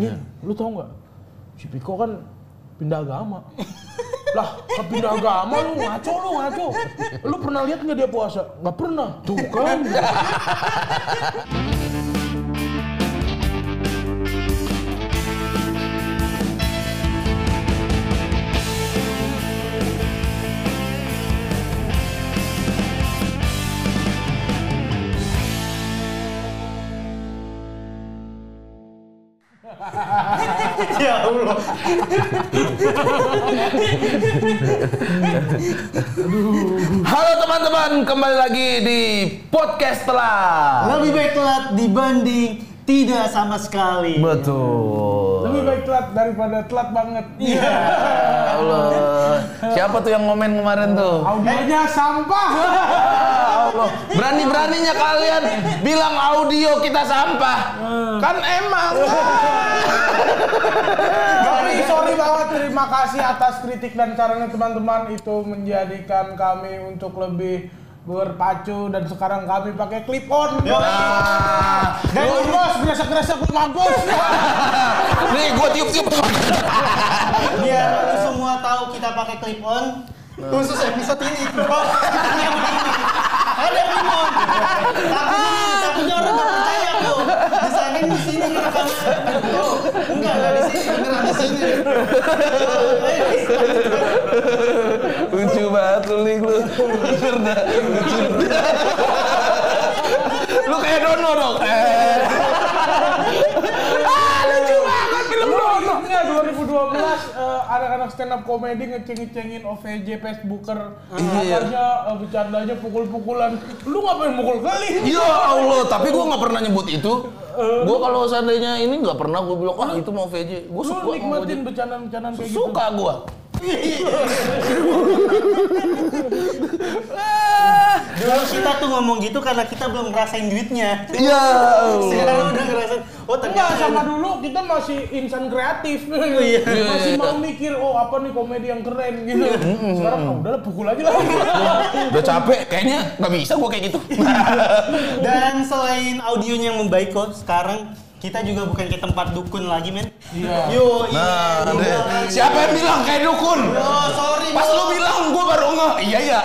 Min, lu tau nggak? Si Piko kan pindah agama. lah, ke pindah agama lu ngaco lu ngaco. Lu pernah lihat nggak dia puasa? Nggak pernah. Tuh kan. Ya Allah. Halo teman-teman, kembali lagi di podcast telah. Lebih baik telat dibanding tidak sama sekali. Betul. Lebih baik telat daripada telat banget. Iya. Ya Allah. Siapa tuh yang ngomen kemarin tuh? Audionya sampah. Allah. Berani-beraninya kalian bilang audio kita sampah. Kan emang. Terima kasih atas kritik dan sarannya teman-teman itu menjadikan kami untuk lebih berpacu dan sekarang kami pakai clip on. Nah, Dan lu bos, gresek-gresek lu mampus. nih gua tiup-tiup. Biar lu semua tahu kita pakai clip on. Khusus episode ini. Ada clip on. Tapi tapi orang percaya tuh. Disangin di sini. Oh, enggak enggak di sini, beneran di sini. Lucu banget lu Ling lu. Bener dah. Lucu. Lu kayak Dono dong. Eh. Ah, lucu banget film Dono. Enggak, 2012 eh, anak-anak stand up comedy ngeceng-ngecengin OVJ Facebooker. Katanya eh, bercandanya pukul-pukulan. Lu ngapain mukul kali? Ya Allah, tapi gua nggak pernah nyebut itu. Gua kalau seandainya ini nggak pernah gua bilang, ah itu mau VJ. Gua Lu suka nikmatin bercandaan-bercandaan kayak gitu. Suka gua. Dulu kita tuh ngomong gitu karena kita belum ngerasain duitnya. Iya. Sekarang udah ngerasain. Oh Enggak, ternyata sama dulu kita masih insan kreatif. iya. masih Iya, mau mikir, oh apa nih komedi yang keren gitu. Sekarang ah, udahlah pukul aja lah. Udah capek, kayaknya nggak bisa gua kayak gitu. Dan selain audionya yang membaik kok, sekarang kita juga bukan ke tempat dukun lagi, men. Iya. Yo, Nah, iya. deh. iya. siapa yang bilang kayak dukun? Yo, sorry. Pas lu bilang, gua baru ngeh. Iya iya.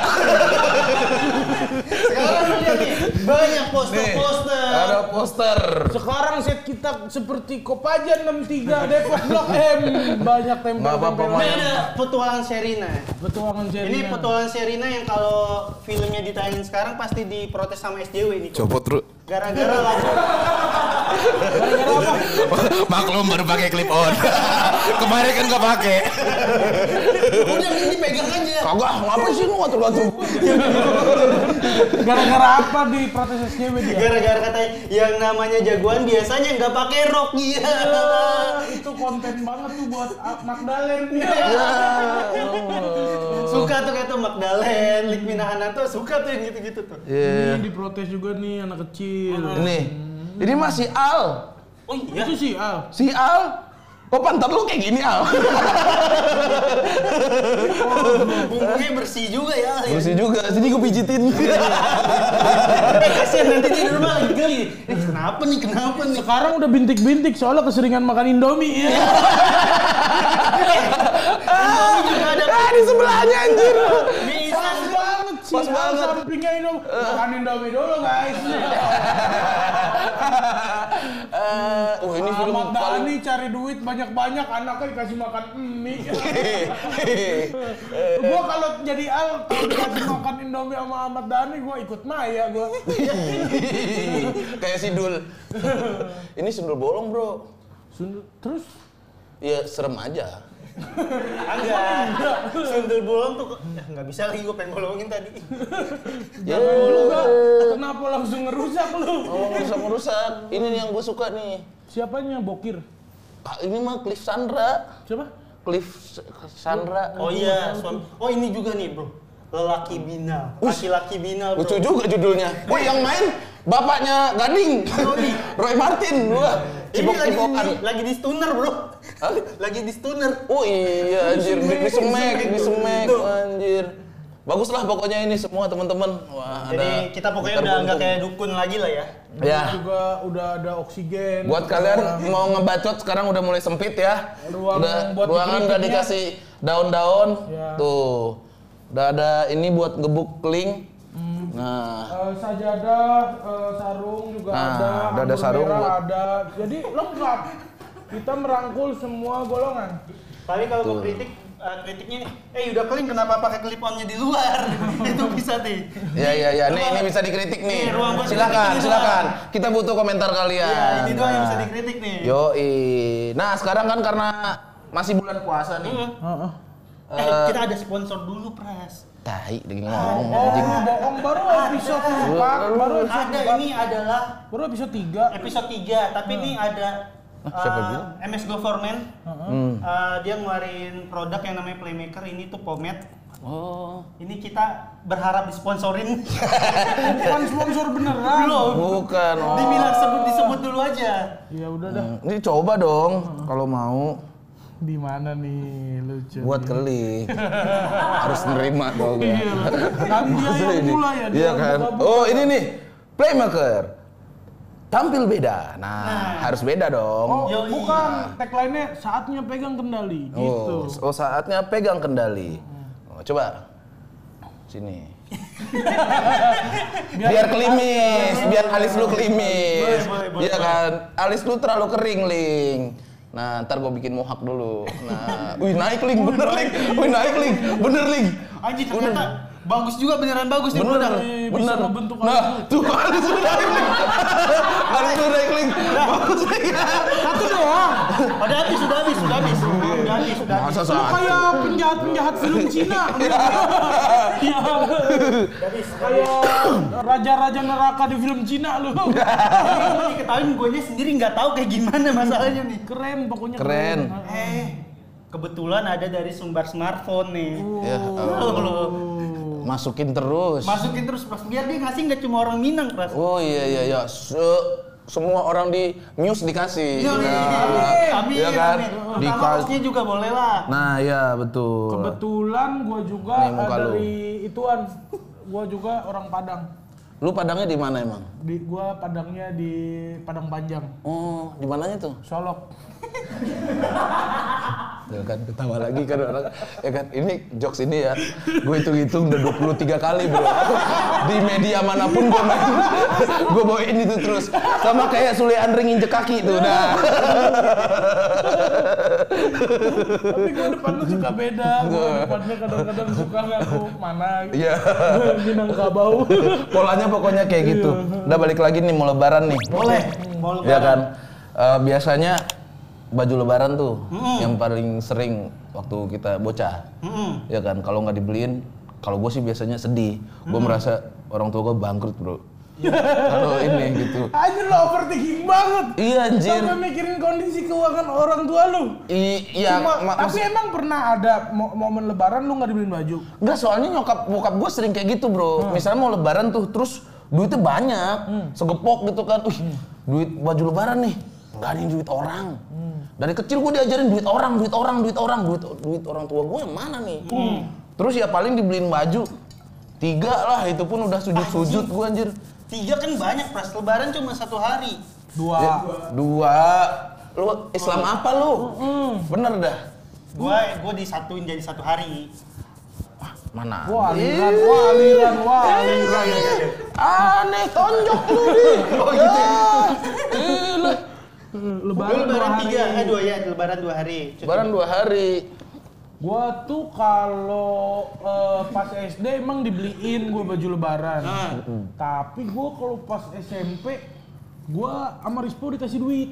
Sekarang lihat nih, banyak poster-poster. ada poster. Sekarang set kita seperti Kopaja 63 Depok Blok M. Banyak. Ini ada petualangan Sherina. Petualangan Sherina. Ini petualangan Sherina yang kalau filmnya ditayangin sekarang pasti diprotes sama SJW nih. kok. Copot terus. Gara-gara lagu Maklum baru pakai clip on. Kemarin kan nggak pakai. Udah ini pegang aja. Kagak, ngapain sih lu ngatur-ngatur? Gara-gara apa di protes SJW dia? Gara-gara katanya yang namanya jagoan biasanya nggak pakai rok iya. Ah, itu konten banget tuh buat Magdalen. Ya Suka tuh kayak tuh Magdalen, Lik Minahananto suka tuh yang gitu-gitu tuh. Iya. Ini diprotes juga nih anak kecil. Ini, ini masih Al. Oh iya. Itu sih Al. Si Al. Kok pantat lu kayak gini Al? Punggungnya bersih juga ya. ya. Bersih juga, sini gue pijitin. Eh, kasihan nanti di rumah lagi geli. Eh, kenapa nih? Kenapa nih? Sekarang udah bintik-bintik soalnya keseringan makan Indomie. Ya. Indomie juga ada. ah, di sebelahnya anjir. Bisa. Pas banget Al banget. Sampingnya Indomie. Makan Indomie dulu guys. Eh, oh ini film Ahmad paling Dhani cari duit banyak-banyak anaknya dikasih makan mie. gua kalau jadi Al dikasih makan Indomie sama Ahmad Dhani gua ikut Maya gua. kayak Sidul. ini sundul bolong, Bro. Sundul- Terus Ya serem aja. Enggak. Sundul bolong tuh eh, nggak bisa lagi gue pengen bolongin tadi. Ya, juga kenapa langsung ngerusak lu? Oh, merusak-merusak. Ini nih yang gue suka nih. Siapanya bokir? Ah, ini mah Cliff Sandra. Siapa? Cliff Sandra. Oh iya, suami. Oh ini juga nih, Bro. Lelaki binal. Laki-laki binal, Bro. Lucu juga judulnya. Wih, yang main bapaknya Gading. Roy Martin. Wah, Ini lagi, cipok-cipokan. lagi di stunner, Bro. Lagi di stunner. Oh iya, anjir. Di, di semek, di semek, Tuh. anjir. bagus lah pokoknya ini semua teman-teman. Wah, Jadi ada kita pokoknya udah nggak kayak dukun lagi lah ya. Ya. juga udah ada oksigen. Buat kalian mau ngebacot sekarang udah mulai sempit ya. Ruang udah buat ruangan udah dikritiknya. dikasih daun-daun. Ya. Tuh. Udah ada ini buat ngebuk link. Nah, Eh, sajadah, eh, sarung juga Nah, ada, ada sarung merah buat- ada. Jadi lengkap. Kita merangkul semua golongan. Tapi kalau mau kritik eh, kritiknya nih, eh udah keling kenapa pakai clip onnya di luar? itu bisa nih. ya ya ya, ini ini bisa dikritik nih. Nih, Silakan, silakan. doang. Kita butuh komentar kalian. Iya, ini doang yang bisa Nah. dikritik nih. Yoi. Nah, sekarang kan karena masih bulan puasa nih. Hmm. Heeh. Eh, kita ada sponsor dulu, Pras. Tai, lagi ngomong. Oh, bohong baru episode 4, baru episode Ada 4. ini adalah Baru episode 3. episode 3, tapi ini ada siapa eh, dia? MS Go for Men. Hmm. Eh, dia ngeluarin produk yang namanya Playmaker ini tuh pomade. Oh. Ini kita berharap disponsorin. Bukan sponsor beneran. Belum. Bukan. Oh. Dibilang sebut disebut dulu aja. Ya udah dah. Hmm, Ini coba dong kalau mau Di mana nih lucu. buat keli. Harus nerima dong ya. Iya. Kan dia yang mulai ya. dia Iya kan? buka-buka. Oh, ini nih. Playmaker. Tampil beda. Nah, harus beda dong. Oh, Yoi. bukan tagline-nya saatnya pegang kendali gitu. Oh, oh, saatnya pegang kendali. Oh, coba. Sini. biar klimis, biar alis lu klimis. Iya kan? Alis lu terlalu kering, Ling. Nah, ntar gue bikin mohak dulu. Nah, wih naik Ling, bener Ling. Wih naik Ling, bener Ling. Anjir ternyata bagus juga beneran bagus nih Bener, produk. Iya, bisa bener. ngebentuk alis Nah, tuh Ling. Alis lu naik Ling. Bagus Ling. Satu doang. Udah habis, sudah habis, sudah habis. Udah habis, sudah habis. Masa kayak penjahat-penjahat film Cina. Iya. Udah habis. Kayak raja-raja neraka di film Cina lu. Ini diketahuin gue sendiri nggak tahu kayak gimana masalahnya nih. Keren pokoknya Keren. Eh, kebetulan ada dari sumber smartphone nih. Ya, Tuh, lo. Masukin terus. Masukin terus pas biar dia ngasih nggak cuma orang Minang, Pras. Oh iya iya iya. Se- semua orang di news dikasih. Iya, Nah, amin, amin, iya kan? amin. Dika- Nama hostnya juga boleh lah. Nah, iya betul. Kebetulan gua juga Nih, muka eh, lu. dari ituan. Gua juga orang Padang. Lu padangnya di mana emang? Di gua Padangnya di Padang Panjang. Oh, di mananya tuh? Solok. Ya kan ketawa lagi kan orang. Ya kan ini jokes ini ya. Gue hitung-hitung udah 23 kali, Bro. Di media mana pun gue main. gue bawain itu terus. Sama kayak Sule Andre nginjek kaki tuh. Nah. Tapi gua depan lu suka beda. Gua depannya kadang-kadang suka ngaku mana gitu. Iya. Minangkabau. Polanya pokoknya kayak gitu. Udah balik lagi nih mau lebaran nih. Boleh. Mau Ya lebaran. kan. Eh, biasanya baju lebaran tuh yang paling sering waktu kita bocah. Mm-mm. Ya kan, kalau nggak dibeliin, kalau gue sih biasanya sedih. Gue merasa orang tua gue bangkrut bro. kalau ini gitu. Anjir lo overthinking banget. Iya anjir. Sampai mikirin kondisi keuangan orang tua lu. I- Iya, Cuma- ma- tapi mas- emang pernah ada mo- momen lebaran lu nggak dibeliin baju? Enggak, soalnya nyokap bokap gue sering kayak gitu bro. Misalnya mau lebaran tuh, terus duitnya banyak, segepok gitu kan. Wih, duit baju lebaran nih, nggak ada yang duit orang. Dari kecil gue diajarin duit orang, duit orang, duit orang, duit duit orang tua gue yang mana nih? Terus ya paling dibeliin baju tiga lah, itu pun udah sujud-sujud gue anjir. Tiga kan banyak, Pras. Lebaran cuma satu hari. Dua. Ya, dua. Lu Islam apa lu? Bener dah. Gua gua disatuin jadi satu hari. Mana? Wah aliran, wah aliran, wah aliran. Aneh, tonjok lu nih. Oh gitu ya? Gua Lebaran, dua lebaran hari. tiga, eh dua ya, lebaran dua hari. Cuti. Lebaran dua hari. Gua tuh kalau eh, pas SD emang dibeliin gua baju lebaran. Ah. Tapi gua kalau pas SMP gua sama Rispo dikasih duit.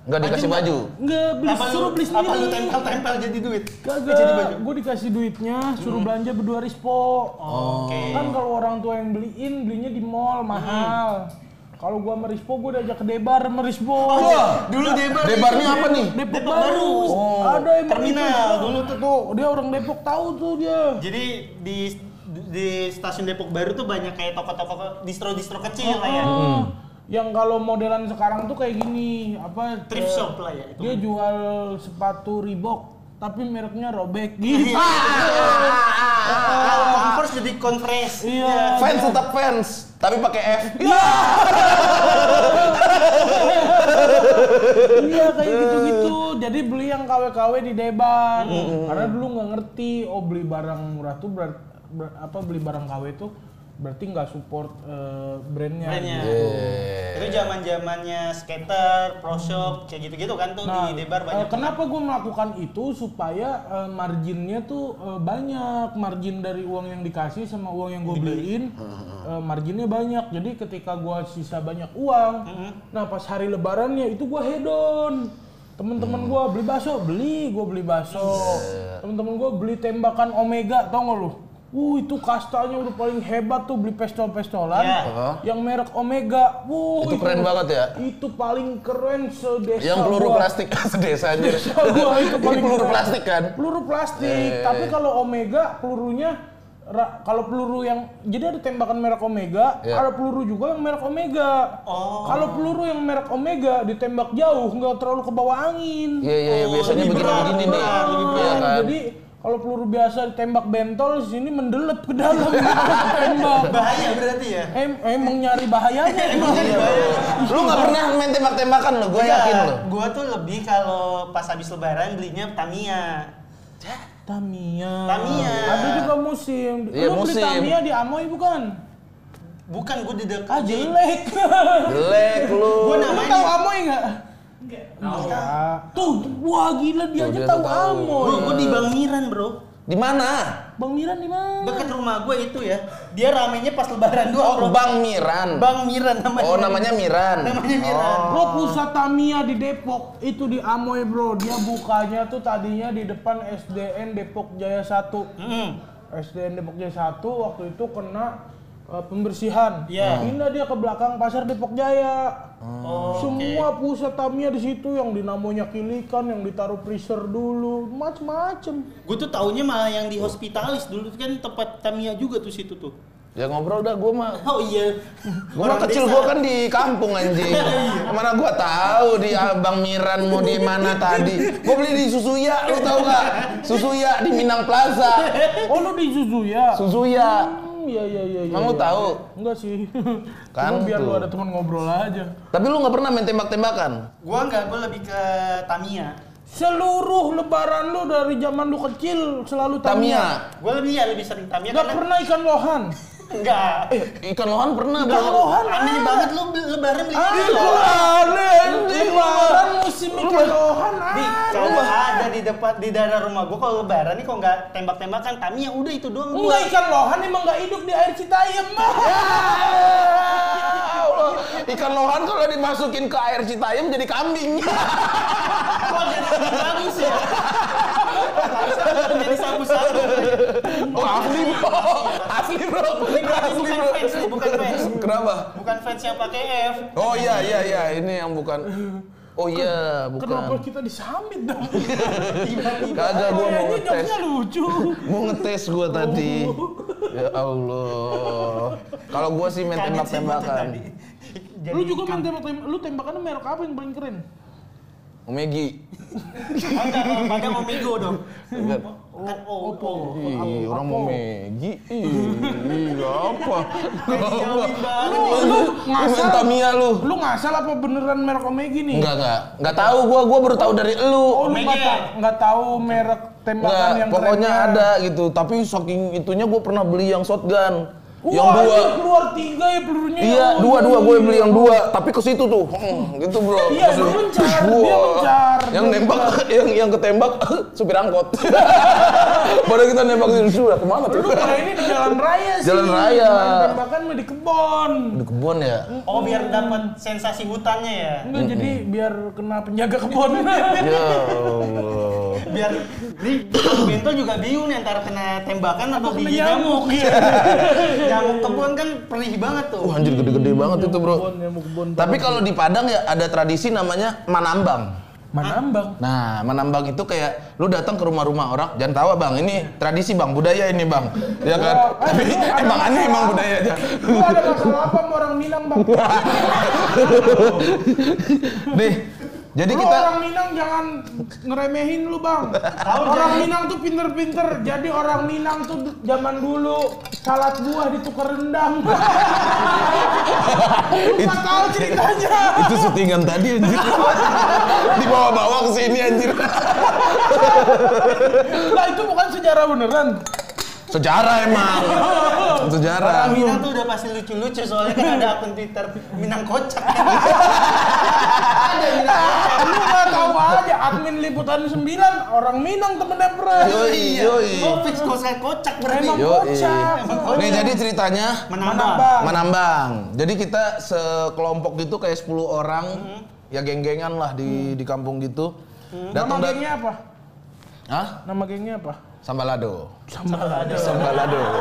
Enggak dikasih Baju baju. Enggak beli Apa suruh beli Apa lu sendiri. tempel-tempel jadi duit? Kagak, Jadi baju. gue dikasih duitnya, suruh belanja berdua Rispo. Oke. Kan kalau orang tua yang beliin, belinya di mall mahal. Kalau gua sama Rispo, gua diajak ke Debar sama Rispo. Wah, Dulu Debar. Debarnya apa nih? Depok, Depok baru. Oh. Ada yang Terminal dulu tuh. tuh. Dia orang Depok tahu tuh dia. Jadi di di stasiun Depok Baru tuh banyak kayak toko-toko distro-distro kecil lah ya. Ah, Yang kalau modelan sekarang tuh kayak gini, apa? Thrift shop lah ya itu. Dia jual sepatu Reebok tapi mereknya robek gitu. Kalau Converse jadi Converse. Iya. Fans tetap fans, tapi pakai F. Iya kayak gitu-gitu. Jadi beli yang KW-KW di Debar. Karena dulu nggak ngerti, oh beli barang murah tuh ber, ber- apa beli barang KW tuh berarti nggak support eh, brandnya. Brandnya. gitu. Itu zaman zamannya skater, pro shop, kayak gitu-gitu kan tuh Nah, di Debar eh, banyak. kenapa gue melakukan itu supaya eh, marginnya tuh eh, banyak, margin dari uang yang dikasih sama uang yang gue beliin, eh, marginnya banyak. Jadi ketika gue sisa banyak uang, nah pas hari Lebarannya itu gue hedon. Temen-temen gue beli bakso, beli, gue beli bakso. Temen-temen gue beli tembakan Omega, tau gak lu? Uh itu kastanya udah paling hebat tuh beli pistol-pistolan Ya. yang merek Omega. Wuh, Itu keren banget ya? Itu paling keren sedesa Yang peluru gua. plastik sedesa aja. Gua itu Ini paling peluru keren. plastik kan? Peluru plastik, Eh. tapi kalau Omega pelurunya ra- kalau peluru yang jadi ada tembakan merek Omega, Iya. ada peluru juga yang merek Omega. Oh. Kalau peluru yang merek Omega ditembak jauh nggak terlalu ke bawah angin. Iya iya iya, Oh, biasanya lebih berat, begini-begini nih. lebih Iya kan? Jadi kalau peluru biasa ditembak bentol, sini mendelep ke dalam tembak. Bahaya berarti ya. Em, emang nyari bahayanya emang. Lu nggak pernah main tembak-tembakan lo, gue yakin lo. Gue tuh lebih kalau pas habis lebaran belinya Tamiya. Tamiya. Tamiya. Ada juga musim. Iya, Lu beli musim. Tamiya di Amoy bukan? Bukan gue di dekat. Ah jelek. Jelek lu. Gua Lu namanya tahu di- Amoy nggak? Enggak. Tuh, wah gila dia Tuh, aja dia tahu. Amoy. Gue gue di Bang Miran bro. Di mana? Bang Miran di mana? Dekat rumah gue itu ya. Dia ramenya pas lebaran doang bro. Oh, Bang Miran. Bang Miran namanya. Oh, namanya Miran. Namanya Miran. Lo pusat Tamiya di Depok itu di Amoy bro. Dia bukanya tuh tadinya di depan SDN Depok Jaya 1. Mm. SDN Depok Jaya 1 waktu itu kena uh, pembersihan. Iya. Pindah dia ke belakang pasar Depok Jaya. Oh, Semua pusat Tamiya di situ yang dinamonya kilikan, yang ditaruh freezer dulu, macem-macem. Gue tuh taunya malah yang di hospitalis dulu kan tempat Tamiya juga tuh situ tuh. Ya ngobrol dah gue mah. Oh iya. Gua mah kecil gua kan di kampung anjing. Mana gua tahu di Abang Miran mau di mana tadi. Gua beli di Susuya, lu tahu nggak? Susuya di Minang Plaza. Oh lu di Suzuya? Susuya. Hmm, iya iya iya. Emang iya, lu tahu? Enggak sih. Kan Cuma biar lu ada teman ngobrol aja. Tapi lu nggak pernah main tembak-tembakan? Gue enggak, gue lebih ke Tamiya. Seluruh lebaran lu dari zaman lu kecil selalu Tamiya. Tamiya. Gue lebih ya lebih sering Tamiya Enggak karena pernah ikan lohan. Enggak. Eh, ikan lohan pernah, Ikan lohan. Aneh ah. banget lu lebaran beli ikan lohan. aneh anjing lebaran musim ikan lohan. Di, kalau ada di depan di daerah rumah gue kalau lebaran nih kok nggak tembak-tembakan Tamiya udah itu doang gua. Enggak ikan lohan emang enggak hidup di air Citayam. Ya Allah, ikan lohan kalau dimasukin ke air Citayam jadi kambing. Kok jadi bagus ya? Jadi sabu-sabu. Oh, asli bro, asli bro, Ini asli bukan bro. fans bukan fans. Kenapa? Bukan fans yang pakai F. Oh iya iya iya, ini yang bukan. Oh iya, Kenapa bukan. kita disambit dong? Tiba-tiba. Kagak gua mau ngetes. lucu. Mau ngetes gua tadi. Ya Allah. Kalau gua sih main tembak-tembakan. lu juga main tembak tembak. Lu tembakannya merek apa yang paling keren? Omegi. Enggak, pada mau Mego dong. Enggak. Kan Oppo. Ih, orang mau Megi. Ih, apa? Lu, lu Lu ngasal. Tamiya lu. Lu ngasal apa beneran merek Omegi nih? Enggak, enggak. Enggak tahu gua, gua baru tahu dari Oh, lu. lu nggak Omega. ta- nggak tahu merek tembakan Enggak, yang pokoknya ada gitu. Tapi saking itunya gua pernah beli yang shotgun. Wah, yang dua. keluar tiga ya pelurunya. Iya, Oh, dua dua gue beli yang iya. dua, tapi ke situ tuh, hmm, gitu bro. Iya, dia mencar, dia mencar, Yang dia nembak, yang yang ketembak supir angkot. Padahal kita nembak di sudah ke mana tuh? Lu kayak ini di jalan raya sih. Jalan raya. Tembakan mah di kebon. Di kebun ya. Oh biar dapat sensasi hutannya ya. Enggak, jadi biar kena penjaga kebon. Ya Allah. Biar di kalau bento juga bingung nih antara kena tembakan atau kena nyamuk. nyamuk. Iya. nyamuk kebun kan perih banget tuh. Wah anjir gede-gede banget itu bro. Tapi kalau di Padang ya ada tradisi namanya manambang. Manambang. Nah, menambang itu kayak lu datang ke rumah-rumah orang, jangan tahu bang, ini tradisi bang, budaya ini bang, ya kan? Wah, eh, Tapi ada emang aneh emang apa? budayanya. Lu ada masalah apa sama orang Minang, Bang? Nih, Jadi lu kita orang Minang jangan ngeremehin lu bang. orang Minang tuh pinter-pinter. Jadi orang Minang tuh zaman dulu salad buah ditukar rendang. lu nggak tahu ceritanya. itu syutingan tadi anjir. Dibawa-bawa ke sini anjir. Lah itu bukan sejarah beneran. Sejarah emang. Orang Sejarah. Minang tuh udah pasti lucu-lucu soalnya kan ada akun Twitter Minang kocak. ada Minang kocak. Lu nggak tahu aja admin liputan 9 orang Minang temennya Pres. Yoi, yoi. Oh, fix kocak kocak berarti. Emang kocak. Nih jadi ceritanya Menambah. Menambang. Jadi kita sekelompok gitu kayak 10 orang ya geng-gengan lah di di kampung gitu. Nama Datang dat- gengnya apa? Hah? Nama gengnya apa? Sambalado. Sambalado. Sambalado.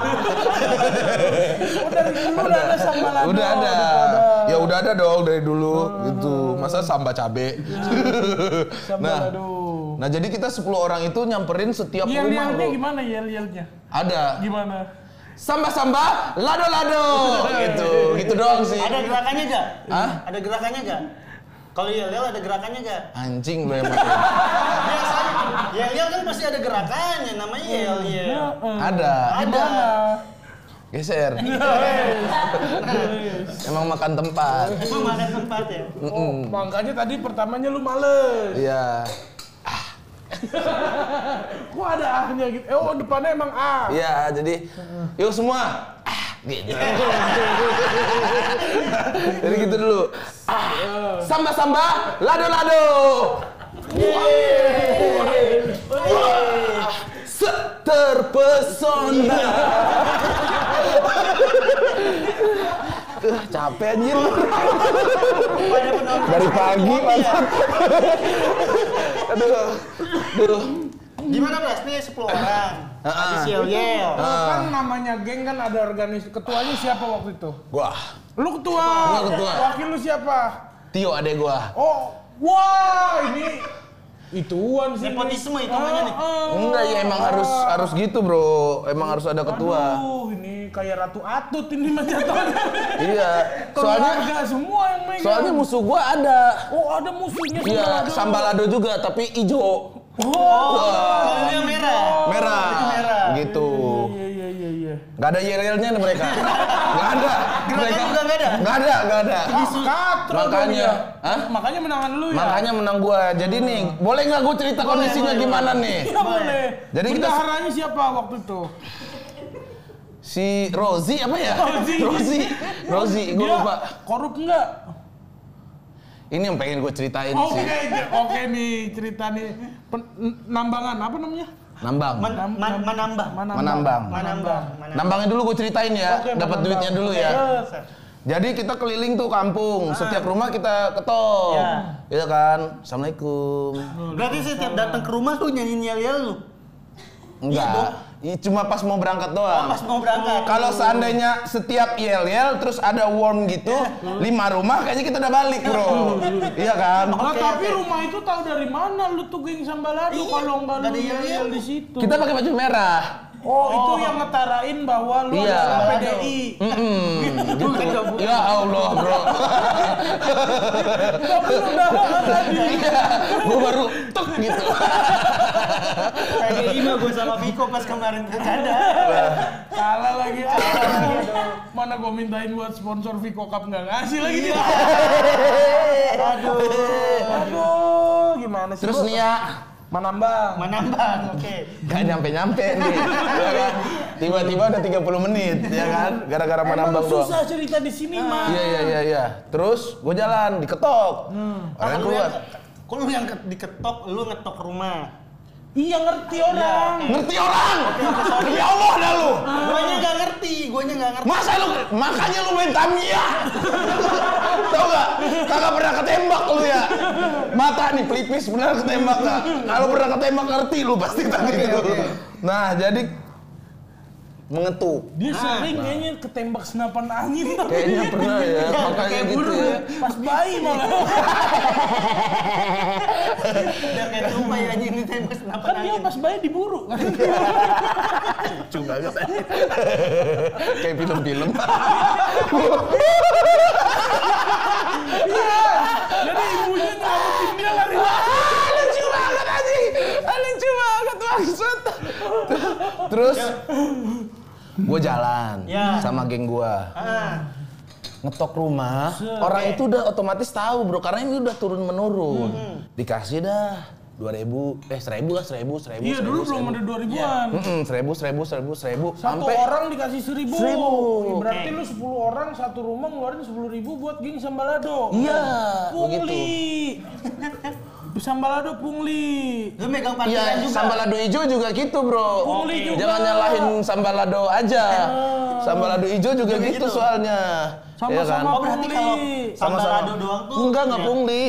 Oh dari dulu udah ada sambalado. Udah ada. Udah ada. Ya udah ada dong dari dulu gitu. Masa samba cabe. nah, Sambalado. nah jadi kita 10 orang itu nyamperin setiap rumah, Yel-yelnya gimana yel-yelnya? Ada. Gimana? Samba-samba, lado-lado. gitu. Gitu doang sih. Ada gerakannya gak? Hah? Ada gerakannya gak? Kalau yel-yel ada gerakannya gak? Anjing lu emang. Biasanya yel-yel kan pasti ada gerakannya, namanya yel-yel. Ada. Ada. Geser. Emang makan tempat. Emang makan tempat ya? Oh, makanya tadi pertamanya lu males. Iya. Kok ada ahnya gitu? Eh, oh depannya emang A. Iya, jadi yuk semua. Ah, gitu. jadi gitu dulu. Ah, samba-samba, lado-lado. Wah, Terpesona. Uh, capek anjir. Dari pagi, mantap. Aduh. Aduh. Gimana Blas? Nih 10 orang. Habis yel-yel. Oh, kan namanya geng kan ada organis ketuanya siapa waktu itu? Gua. Lu ketua. Gua ketua. Wakil lu siapa? Tio adek gua. Oh, wah ini ituan sih. Nepotisme nih. hitungannya nih. Ah. Enggak ya emang harus harus gitu bro. Emang harus ada ketua. Aduh, ini kayak Ratu Atut ini mah jatuhnya. Iya. Soalnya Keluarga semua yang megang. soalnya musuh gua ada. Oh, ada musuhnya Iya, Sambalado. juga tapi ijo. Oh, merah. Merah. Gak ada yel-yelnya nih mereka. Gak ada. Gerakannya juga nggak ada? Gak ada, gak ada. Katro Makanya. ya. Hah? Makanya menangan lu ya. Makanya menang gua. Jadi nih, boleh nggak gua cerita kondisinya boleh, gimana nih? Iya boleh. Jadi kita- Bendaharanya siapa waktu itu? Si Rozi apa ya? Rozi. Rozi. Rozi, gua Dia lupa. Korup enggak? Ini yang pengen gue ceritain Oke, sih. oke nih cerita nih Pen- nambangan apa namanya? Nambang. Men- man- nam- menambah. Menambang. Menambah. Menambah. Nambangnya dulu gue ceritain ya, Oke, dapat menambang. duitnya dulu ya. Yes. Jadi kita keliling tuh kampung, setiap rumah kita ketok. Ya. Iya kan? Assalamualaikum. Berarti setiap datang ke rumah tuh nyanyiin yel-yel lu. Enggak. Ih, cuma pas mau berangkat Oh, doang. pas mau berangkat. Kalau seandainya setiap yel-yel terus ada warm gitu, lima rumah kayaknya kita udah balik, Bro. iya kan? Nah, Oke, tapi oke. rumah itu tahu dari mana lu tuh geng sambalado Iya, kalau nggak ada yel yel-yel. di situ. Kita pakai baju merah. Oh, itu yang ngetarain bahwa lu Iya. adalah PDI. Bukan dong, bukan. Ya Allah, Bro. Tapi lu udah tadi. Iya, gue baru tuk gitu. Kayak Ima gue sama Viko pas kemarin bercanda. Kalah lagi. Aduh. Mana gua mintain buat sponsor Vico Cup nggak ngasih lagi dia. Aduh. Aduh, gimana sih? Terus nih ya, Menambang. Menambang, oke. Gak nyampe-nyampe nih, ya kan? Tiba-tiba udah 30 menit, ya kan? Gara-gara menambang Emang doang. susah cerita di sini mah. Iya, iya, iya, iya. Terus gue jalan, diketok. Orang Lu keluar. yang, kok lu yang ke- diketok, lu ngetok rumah. Iya ngerti orang. Ngerti orang? Demi Allah dah lu! Guanya nggak ngerti, guanya nggak ngerti. Masa lu, makanya lu main Tamiya? Tau gak? Kagak pernah ketembak lu ya? Mata nih pelipis bener ketembak gak? Kalau pernah ketembak ngerti lu pasti tadi itu. Nah jadi mengetuk. Dia sering kayaknya ketembak senapan angin. Kayaknya pernah ya, makanya kayak gitu burung ya. Pas bayi malah. Udah kayak tumpah ya anjing ini tembak senapan Kan dia angin. pas bayi diburu kan. Lucu banget. Kayak film-film. Iya. Jadi ibunya nyamuk Dia lari Ah, lucu banget anjing. Ah, lucu banget maksud. Terus gue jalan Ya. sama geng gue Ah, ngetok rumah orang itu udah otomatis tahu bro karena ini udah turun menurun dikasih dah dua ribu eh seribu lah seribu seribu Iya dulu belum ada 2000-an. Mm-mm, seribu seribu seribu seribu Satu sampai orang dikasih seribu. Seribu. Berarti lu 10 orang satu rumah ngeluarin 10 ribu buat geng sambalado. iya Pungli. sambalado pungli. lu megang parkiran Iya, juga. sambal lado hijau juga gitu, Bro. Pungli juga. Jangan nyalahin sambal lado aja. Sambal lado hijau juga gitu gitu. soalnya. Iya kan? Sama-sama Oh berarti kalau Pungli. sambal Sama-sama. lado doang tuh Enggak, enggak ya. pungli.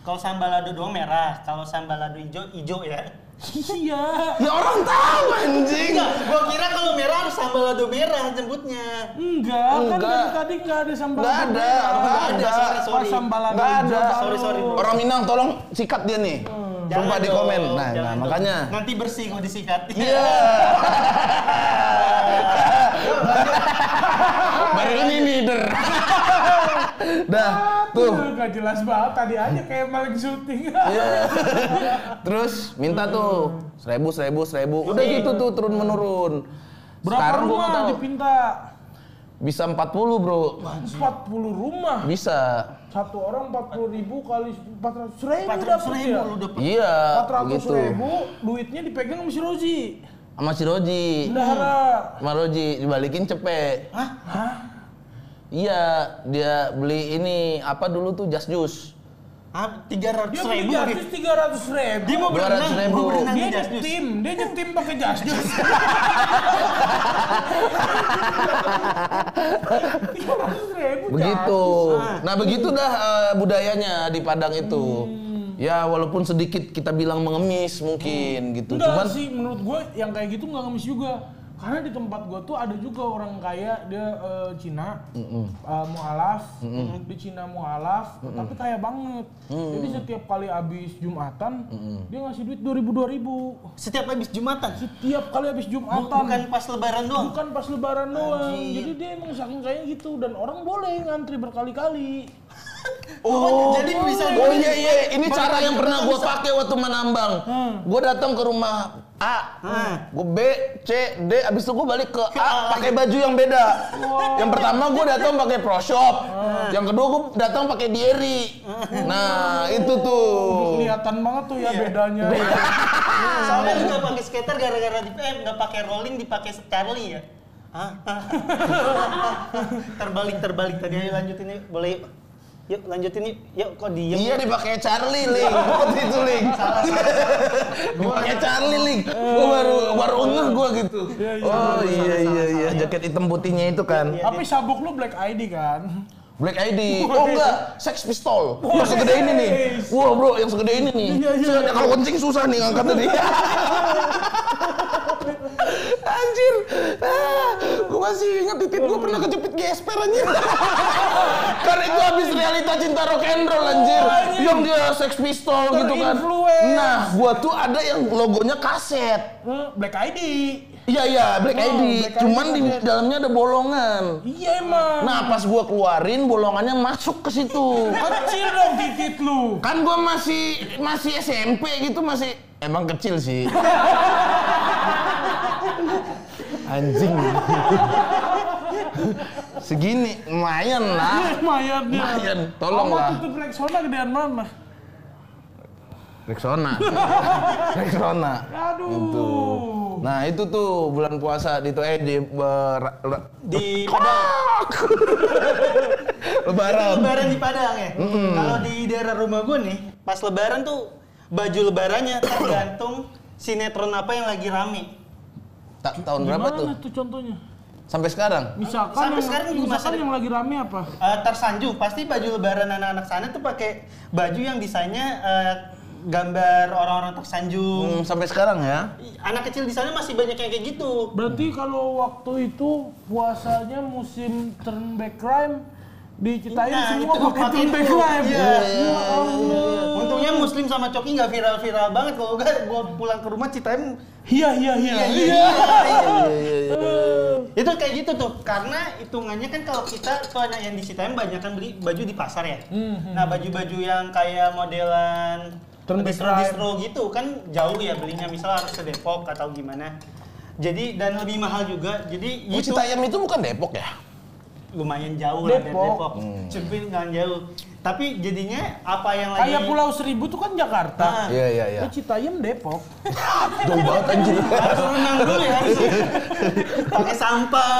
Kalau sambal lado doang merah, kalau sambal lado hijau hijau ya. Iya. Ya orang tahu anjing. Enggak, gua kira kalau merah harus sambal lado merah jemputnya. Enggak, kan Enggak. dari tadi enggak ada sambal Nggak lado ada, merah. nggak ada. Pas Sorry, sorry. sambalado Nggak hijau ada. Sorry, sorry, bro. Orang Minang tolong sikat dia nih. Sumpah Jangan di dong, komen. Nah, nah dong. makanya. Nanti bersih kalau disikat. Iya. Baru ini nih, der. Dah, tuh. Gak jelas banget tadi aja kayak maling syuting. Iya. Terus minta tuh seribu seribu seribu. Udah gitu tuh turun menurun. Berapa Sekarang rumah tahu. dipinta? Bisa 40 bro. 40 rumah. Bisa. Satu orang 40 ribu kali 400 ribu 400 dapat ribu ya. lu dapet. Iya. 400 Begitu. ribu, duitnya dipegang sama si Rozi. Sama si Roji. Bendahara. Sama Roji dibalikin cepet. Hah? Iya, dia beli ini apa dulu tuh jas jus. Ah, 300 Dia beli ribu. jasus 300 ribu. Dia mau 200 berenang, ribu. mau berenang dia di jas jus. nyetim, dia nyetim pakai jas jus. 300 ribu Begitu. Ah. Nah begitu dah eh, budayanya di Padang itu. Hmm. Ya walaupun sedikit kita bilang mengemis mungkin gitu. Enggak Cuman sih menurut gue yang kayak gitu nggak ngemis juga. Karena di tempat gue tuh ada juga orang kaya dia eh, Cina, eh, mualaf, di Cina mualaf, tapi kaya banget. Jadi setiap kali habis Jumatan, dia ngasih duit 2000 2000. Setiap habis Jumatan. Setiap kali habis Bu- Jumatan. Bukan pas lebaran doang. Bukan pas lebaran doang. Anjir. Jadi dia emang saking kaya gitu dan orang boleh ngantri berkali-kali. Oh, jadi bisa Oh iya iya, ini cara yang pernah gue pakai waktu menambang. Gue datang ke rumah A, Hmm. gue B, C, D, abis itu gue balik ke A pakai baju yang beda. Yang pertama gue datang pakai Pro Shop, yang kedua gue datang pakai Dieri. Nah itu tuh. Kelihatan banget tuh ya Iya. bedanya. Soalnya nggak pakai skater gara-gara di eh nggak pakai rolling dipakai Charlie ya. Hah? terbalik terbalik tadi ayo lanjutin boleh yuk. Yuk lanjutin yuk. Yuk kok diem. Iya dipakai Charlie Ling, waktu itu Ling. dipakai Charlie Ling. Gue baru baru ngeh gue gitu. Oh iya iya iya, jaket hitam putihnya itu kan. Tapi sabuk lu Black ID kan? Black ID. Oh enggak, Sex Pistol. Yang segede ini nih. Wah bro, yang segede ini nih. Saya- Kalau kencing susah nih ngangkatnya nih. Anjir. Ah, gue masih ingat titik gue pernah kejepit gesper anjir. Karena itu habis realita cinta rock and roll anjir. Yang dia Sex Pistol gitu kan. Nah, gua tuh ada yang logonya kaset. Eh, Black ID. Iya iya, Black Oh, ID. Black ID Cuman di kaset. dalamnya ada bolongan. Iya emang. Nah pas gua keluarin bolongannya masuk ke situ. Kecil dong titik lu. Kan gua masih masih SMP gitu masih emang kecil sih. Anjing. Segini lumayan lah. Lumayan dia. Lumayan, tolong lah. tutup Rexona gedean mana? Rexona. Rexona. Aduh. Itu. Nah itu tuh bulan puasa di tuh eh di ber- le- Di Padang. lebaran. lebaran di Padang ya. Kalau di daerah rumah gue nih, pas lebaran tuh baju lebarannya tergantung sinetron apa yang lagi rame. Ta- tahun berapa Gimana tuh? tuh contohnya? Sampai sekarang? Misalkan Sampai yang, sekarang misalkan yang lagi rame apa? Eh, tersanjung pasti baju lebaran anak-anak sana tuh pakai baju yang desainnya eh, gambar orang-orang tersanjung. Hmm, sampai sekarang ya? Anak kecil di sana masih banyak yang kayak gitu. Berarti kalau waktu itu puasanya musim turn back crime di Citayam Nah, semua itu pakai itu. live. Iya. Ya Allah. Untungnya Muslim sama Coki nggak viral-viral banget. Kalau enggak, gua pulang ke rumah Citayam Iya iya iya. Iya, iya, Iya. iya, itu kayak gitu tuh karena hitungannya kan kalau kita tuh anak yang di Citayam banyak kan beli baju di pasar ya Mhm. nah baju-baju yang kayak modelan Turn back distro drive. distro gitu kan jauh ya belinya misal harus ke Depok atau gimana jadi dan lebih mahal juga jadi Oh, itu Citayam itu bukan Depok ya? Lumayan jauh lah dari Depok. Depok Cuma nggak jauh tapi jadinya apa yang lagi Kayak Pulau Seribu tuh kan Jakarta. Ah. Iya iya iya. Ya Citayam Depok. Jauh banget anjir. harus renang dulu ya pakai sampah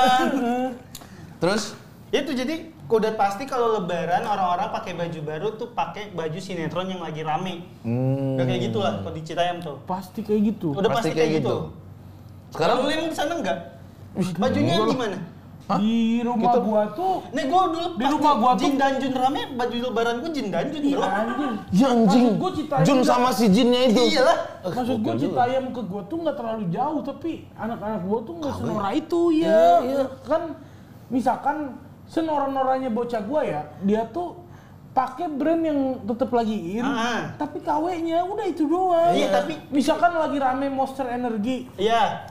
Terus itu jadi udah pasti kalau lebaran orang-orang pakai baju baru tuh pakai baju sinetron yang lagi rame hmm, udah kayak gitulah kalau di Citayam tuh Pasti kayak gitu. udah pasti, kayak gitu, Sekarang kalau lu yang di sana enggak bajunya gimana Di rumah Kita- gua tuh nih gua dulu Di rumah gua tuh- Jin Danjun rame baju lebaran gua Jin Danjun Ih, bro anjing. ya anjing. Maksud gua Citayam Jun sama si Jinnya itu. iyalah Maksud gua juga. Citayam ke gua tuh nggak terlalu jauh tapi anak-anak gua tuh nggak senora itu ya. Iya, iya. Kan misalkan senora-noranya bocah gua ya, dia tuh pakai brand yang tetap lagi in, Ah. tapi KW-nya udah itu doang. Iya, tapi- misalkan lagi rame Monster Energy, iya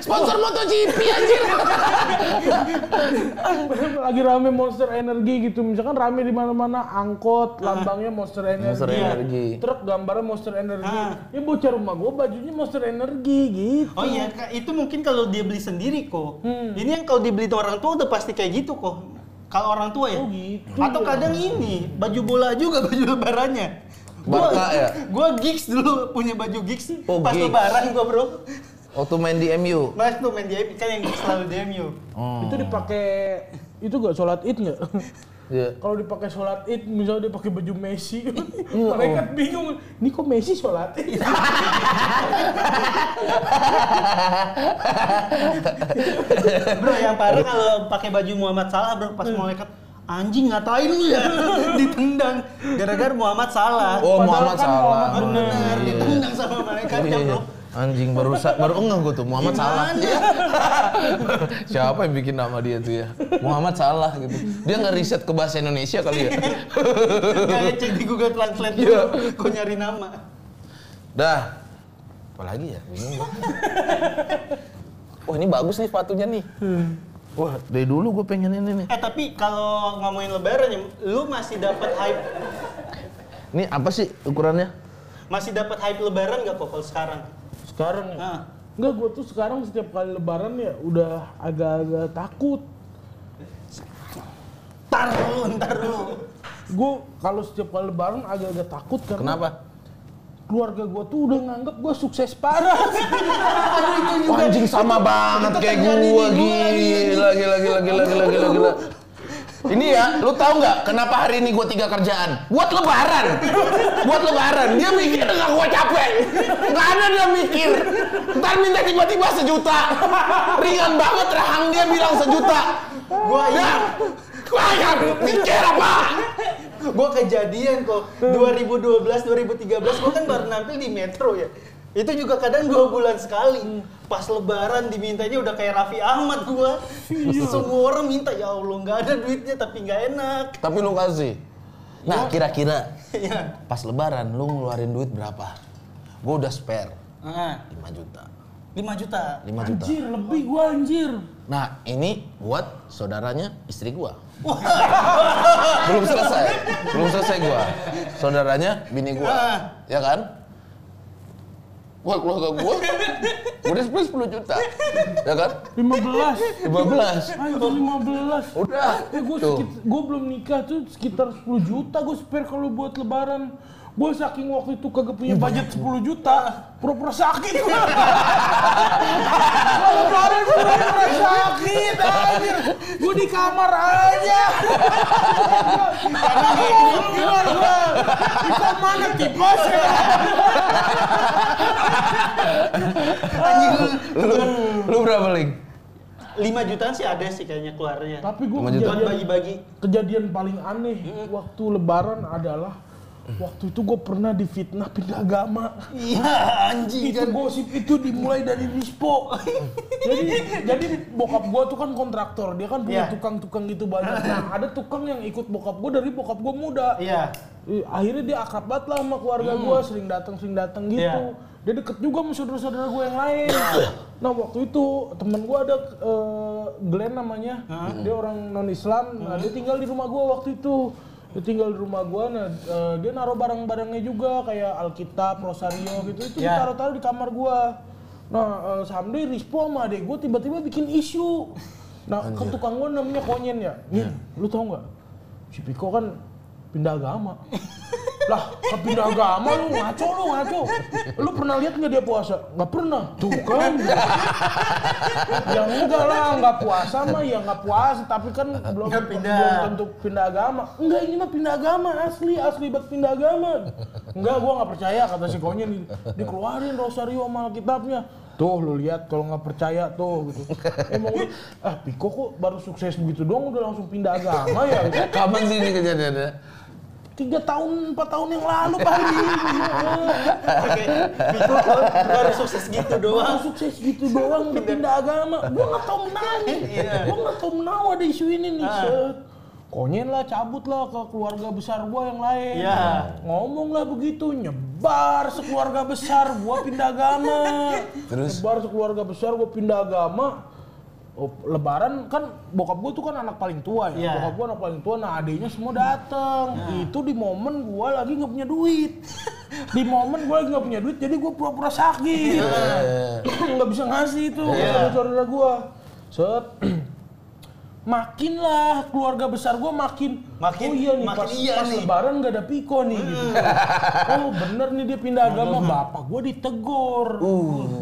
Sponsor MotoGP anjir. lagi rame Monster Energy gitu, misalkan rame di mana-mana angkot lambangnya Monster Energy, Monster Energy. truk gambarnya Monster Energy, Ah. ya bocah rumah gua bajunya Monster Energy gitu. oh iya itu mungkin kalau dia beli sendiri kok Hmm. ini yang kalau dibeli orang tua udah pasti kayak gitu kok kalau orang tua ya Oh, gitu atau ya. kadang ini baju bola juga baju lebarannya Barca ya? Gua gigs dulu punya baju gigs Oh, pas gigs. lebaran gua bro. Waktu main di MU. Mas tuh main di MU, kan yang selalu di MU. Itu dipakai itu gak sholat id nggak? Iya. Kalau dipakai sholat id, misalnya dia pakai baju Messi, Iya, mereka oh. bingung. Ini kok Messi sholat id? Bro yang parah kalau pakai baju Muhammad Salah bro pas malaikat anjing ngatain lu ya ditendang gara-gara Muhammad Salah. Oh, Padahal Muhammad kan salah. Muhammad Bener ditendang sama malaikatnya Iya, bro. Anjing baru baru enggak gua tuh Muhammad Salah. Gimana? Siapa yang bikin nama dia tuh ya? Muhammad Salah gitu. Dia nggak riset ke bahasa Indonesia kali ya? Gak ngecek di Google Translate dulu, kok nyari nama. Dah. Apalagi ya? Bingung. Wah ini bagus nih sepatunya nih. Wah dari dulu gue pengen ini nih. Eh tapi kalau ngomongin lebaran ya, lu masih dapat hype Ini apa sih ukurannya? masih dapat hype lebaran gak kok kalau sekarang? Sekarang ya? Nah. Enggak, gue tuh sekarang setiap kali lebaran ya udah agak-agak takut. Ntar dulu, ntar dulu. Gue kalau setiap kali lebaran agak-agak takut karena Kenapa? keluarga gue tuh udah nganggep gue sukses parah. Aduh itu juga. Wah, anjing sama banget kayak gua gila gila gila gila gila gila gila. Ini ya, lu tahu nggak kenapa hari ini gua tiga kerjaan? Buat lebaran. Buat lebaran. Dia mikir nggak gua capek. Nggak ada dia mikir. Ntar minta tiba-tiba sejuta. Ringan banget rahang dia bilang sejuta. Gua Ya, gua kan mikir apa? Gua kejadian kok 2012 2013 gua kan baru nampil di Metro ya. Itu juga kadang dua bulan sekali. Pas lebaran dimintanya udah kayak Raffi Ahmad gua. Semua orang minta ya Allah nggak ada duitnya tapi nggak enak. Tapi lu kasih. Nah, kira-kira Iya. pas lebaran lu ngeluarin duit berapa? Gua udah spare Ah, 5 juta. 5 juta. 5 juta. Anjir, lebih gue anjir. Nah, ini buat saudaranya istri gua. belum selesai. Belum selesai gua. Saudaranya bini gua. Ah. Ya kan? Wah, keluarga gua udah spare 10 juta. Ya kan? 15. 15. Anjir 15. Udah. Eh gue gue belum nikah tuh sekitar 10 juta gue spare kalau buat lebaran. Gue saking waktu itu kagak punya budget 10 juta, pura-pura sakit. Kalau lebaran gue pura-pura sakit anjir. Gue di kamar aja. Gimana gue? Di mana tipes ya? Anjing lu. Lu, berapa, Ling? 5 jutaan sih ada sih kayaknya keluarnya. Tapi gue 5 juta. Buat kejadian, bagi-bagi. kejadian paling aneh waktu lebaran adalah Waktu itu gue pernah difitnah pindah agama. Iya, anjing itu kan. gosip itu dimulai dari Rispo. jadi jadi bokap gua tuh kan kontraktor, dia kan punya Iya. tukang-tukang gitu banyak. Nah, ada tukang yang ikut bokap gua dari bokap gua muda. Iya. Eh, Akhirnya dia akrab banget lah sama keluarga gua, sering datang sering datang gitu. Iya. Dia deket juga sama saudara-saudara gua yang lain. nah waktu itu temen gua ada eh, Glenn namanya, dia orang non Islam. Nah, dia tinggal di rumah gua waktu itu. Dia tinggal di rumah gua, nah eh, dia naruh barang-barangnya juga kayak Alkitab, Rosario gitu. Itu Ya. ditaruh-taruh di kamar gua. Nah, uh, someday Rispo sama adek gua tiba-tiba bikin isu. Nah, ke tukang gua namanya Konyen ya. Nyin, lu tau nggak? Si Piko kan pindah agama. lah, ke pindah agama lu ngaco lu ngaco. Lu pernah lihat nggak dia puasa? Nggak pernah. Tuh kan. ya enggak lah, nggak puasa mah ya nggak puasa, tapi kan belum Nggak pindah. belum tentu pindah agama. Enggak, ini mah pindah agama asli, asli banget pindah agama. Enggak, gua nggak percaya kata si Konyen di- dikeluarin Rosario sama Alkitabnya. Tuh lu lihat kalau nggak percaya tuh gitu. Emang lu, ah Piko kok baru sukses begitu doang udah langsung pindah agama ya? Gitu. Kapan sih ini kejadiannya? Tiga tahun, empat tahun yang lalu Pak Haji. Oke. Piko baru sukses gitu Baru doang. sukses gitu doang udah pindah agama. Gua nggak tahu menang. Gua nggak tahu menang ada isu ini nih. Set. Konyen lah, cabut lah ke keluarga besar gua yang lain. Iya. Ngomong lah begitu, nyebar sekeluarga besar, gua pindah agama. Terus? Nyebar sekeluarga besar, gua pindah agama. Oh, lebaran kan bokap gua tuh kan anak paling tua ya. Iya. Bokap gua anak paling tua, nah adiknya semua dateng. Itu di momen gua lagi nggak punya duit. Di momen gua lagi nggak punya duit, jadi gua pura-pura sakit. Nggak bisa ngasih itu ke saudara-saudara gua. Set. Makin lah keluarga besar gua makin Makin- oh iya nih makin pas, iya pas nih. lebaran gak ada piko nih gitu. Oh bener nih dia pindah agama, bapak gua ditegur.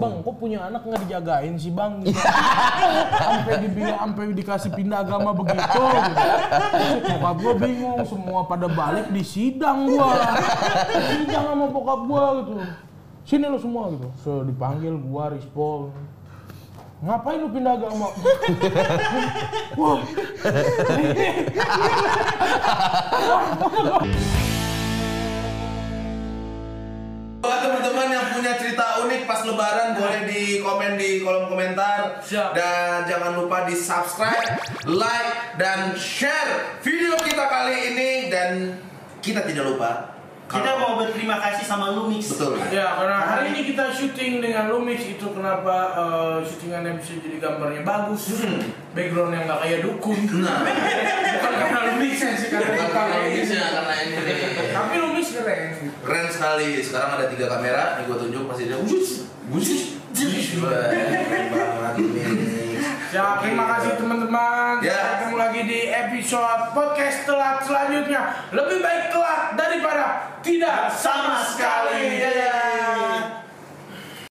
Bang, kok punya anak nggak dijagain sih bang? Gitu. Sampai dibilang, sampai dikasih pindah agama begitu. Gitu. Bokap gua bingung, semua pada balik di sidang gua. Sidang sama bokap gua gitu. Sini lo semua gitu. So dipanggil gua, Rispo. Ngapain lu pindah agama? Wah, Buat teman-teman yang punya cerita unik pas lebaran boleh di komen di kolom komentar Siap. dan jangan lupa di subscribe, like dan share video kita kali ini dan kita tidak lupa Kita mau berterima kasih sama Lumix. betul Ya, karena hari ini kita syuting dengan Lumix itu kenapa eh, syutingannya bisa jadi gambarnya bagus, backgroundnya nggak kayak dukun. Nah. Bukan karena Lumix ya sih karena kita Lumix. karena ini Tapi Lumix keren. keren sekali sekarang ada tiga kamera nih gue tunjuk pasti dia wush wush keren banget ini Ya, terima kasih teman-teman. Ya. Sampai ketemu lagi di episode podcast telat selanjutnya. Lebih baik telat daripada tidak sama sekali. Dadah.